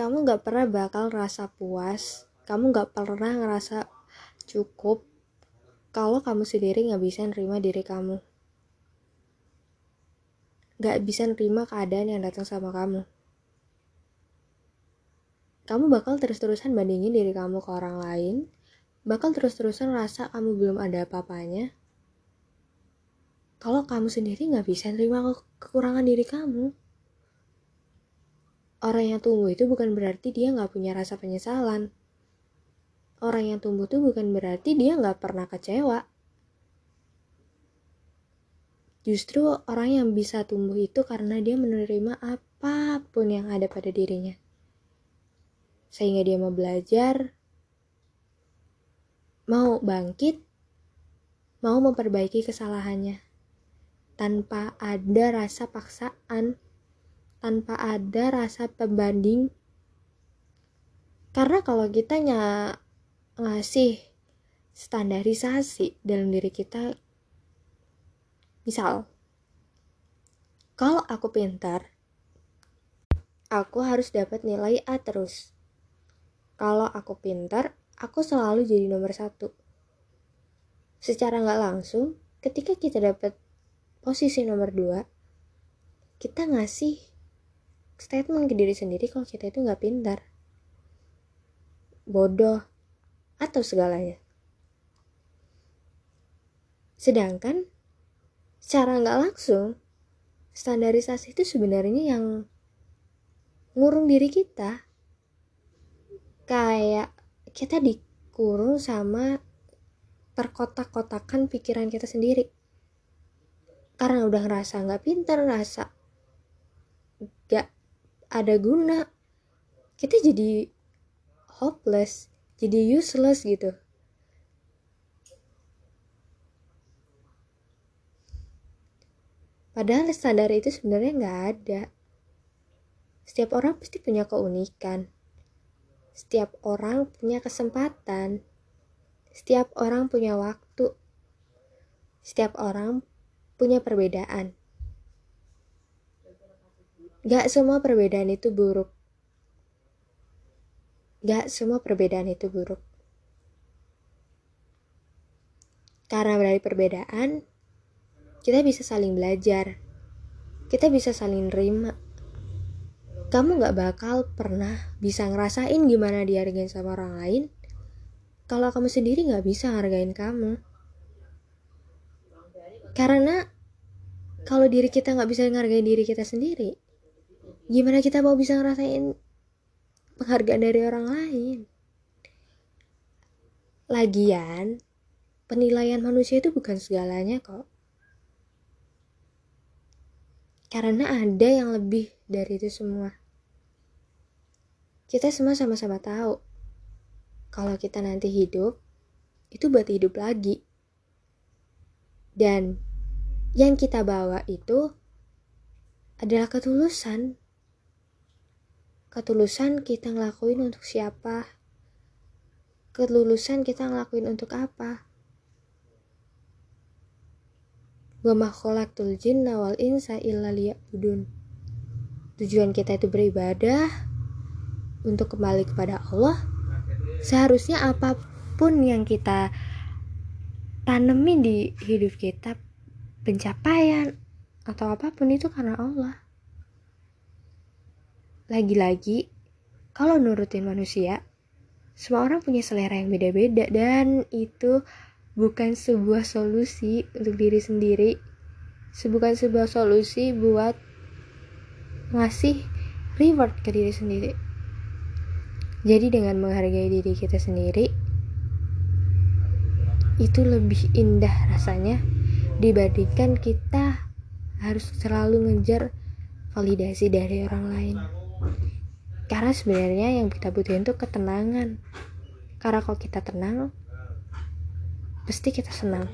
kamu gak pernah bakal ngerasa puas. Kamu gak pernah ngerasa cukup kalau kamu sendiri gak bisa nerima diri kamu. Gak bisa nerima keadaan yang datang sama kamu. Kamu bakal terus-terusan bandingin diri kamu ke orang lain. Bakal terus-terusan rasa kamu belum ada apa-apanya. Kalau kamu sendiri gak bisa nerima kekurangan diri kamu Orang yang tumbuh itu bukan berarti dia nggak punya rasa penyesalan. Orang yang tumbuh itu bukan berarti dia nggak pernah kecewa. Justru orang yang bisa tumbuh itu karena dia menerima apa pun yang ada pada dirinya. Sehingga dia mau belajar, mau bangkit, mau memperbaiki kesalahannya. Tanpa ada rasa paksaan tanpa ada rasa pembanding. Karena kalau kita ny ngasih standarisasi dalam diri kita misal kalau aku pintar aku harus dapat nilai A terus. Kalau aku pintar aku selalu jadi nomor satu. Secara nggak langsung ketika kita dapat posisi nomor dua kita ngasih statement ke diri sendiri kalau kita itu nggak pintar. Bodoh atau segalanya. Sedangkan secara nggak langsung standarisasi itu sebenarnya yang ngurung diri kita. Kayak kita dikurung sama terkotak-kotakan pikiran kita sendiri. Karena udah ngerasa nggak pintar ngerasa ada guna. Kita jadi hopeless jadi useless gitu. Padahal standar itu sebenarnya nggak ada. Setiap orang pasti punya keunikan. Setiap orang punya kesempatan. Setiap orang punya waktu. Setiap orang punya perbedaan Gak semua perbedaan itu buruk. Gak semua perbedaan itu buruk. Karena dari perbedaan, kita bisa saling belajar. Kita bisa saling nerima. Kamu gak bakal pernah bisa ngerasain gimana dihargain sama orang lain kalau kamu sendiri gak bisa ngargain kamu. Karena kalau diri kita gak bisa ngargain diri kita sendiri, gimana kita mau bisa ngerasain penghargaan dari orang lain? Lagian penilaian manusia itu bukan segalanya kok. Karena ada yang lebih dari itu semua. Kita semua sama-sama tahu kalau kita nanti hidup itu buat hidup lagi. Dan yang kita bawa itu adalah ketulusan ketulusan kita ngelakuin untuk siapa? Ketulusan kita ngelakuin untuk apa? Wa ma khalaqtul jinna wal insa illa liya'budun. Tujuan kita itu beribadah untuk kembali kepada Allah. Seharusnya apa pun yang kita tanemin di hidup kita pencapaian atau apa pun itu karena Allah lagi-lagi, kalau nurutin manusia, semua orang punya selera yang beda-beda dan itu bukan sebuah solusi untuk diri sendiri. Bukan sebuah solusi buat ngasih reward ke diri sendiri. Jadi dengan menghargai diri kita sendiri, itu lebih indah rasanya dibandingkan kita harus selalu ngejar validasi dari orang lain karena sebenarnya yang kita butuhin tuh ketenangan. Karena kalau kita tenang pasti kita senang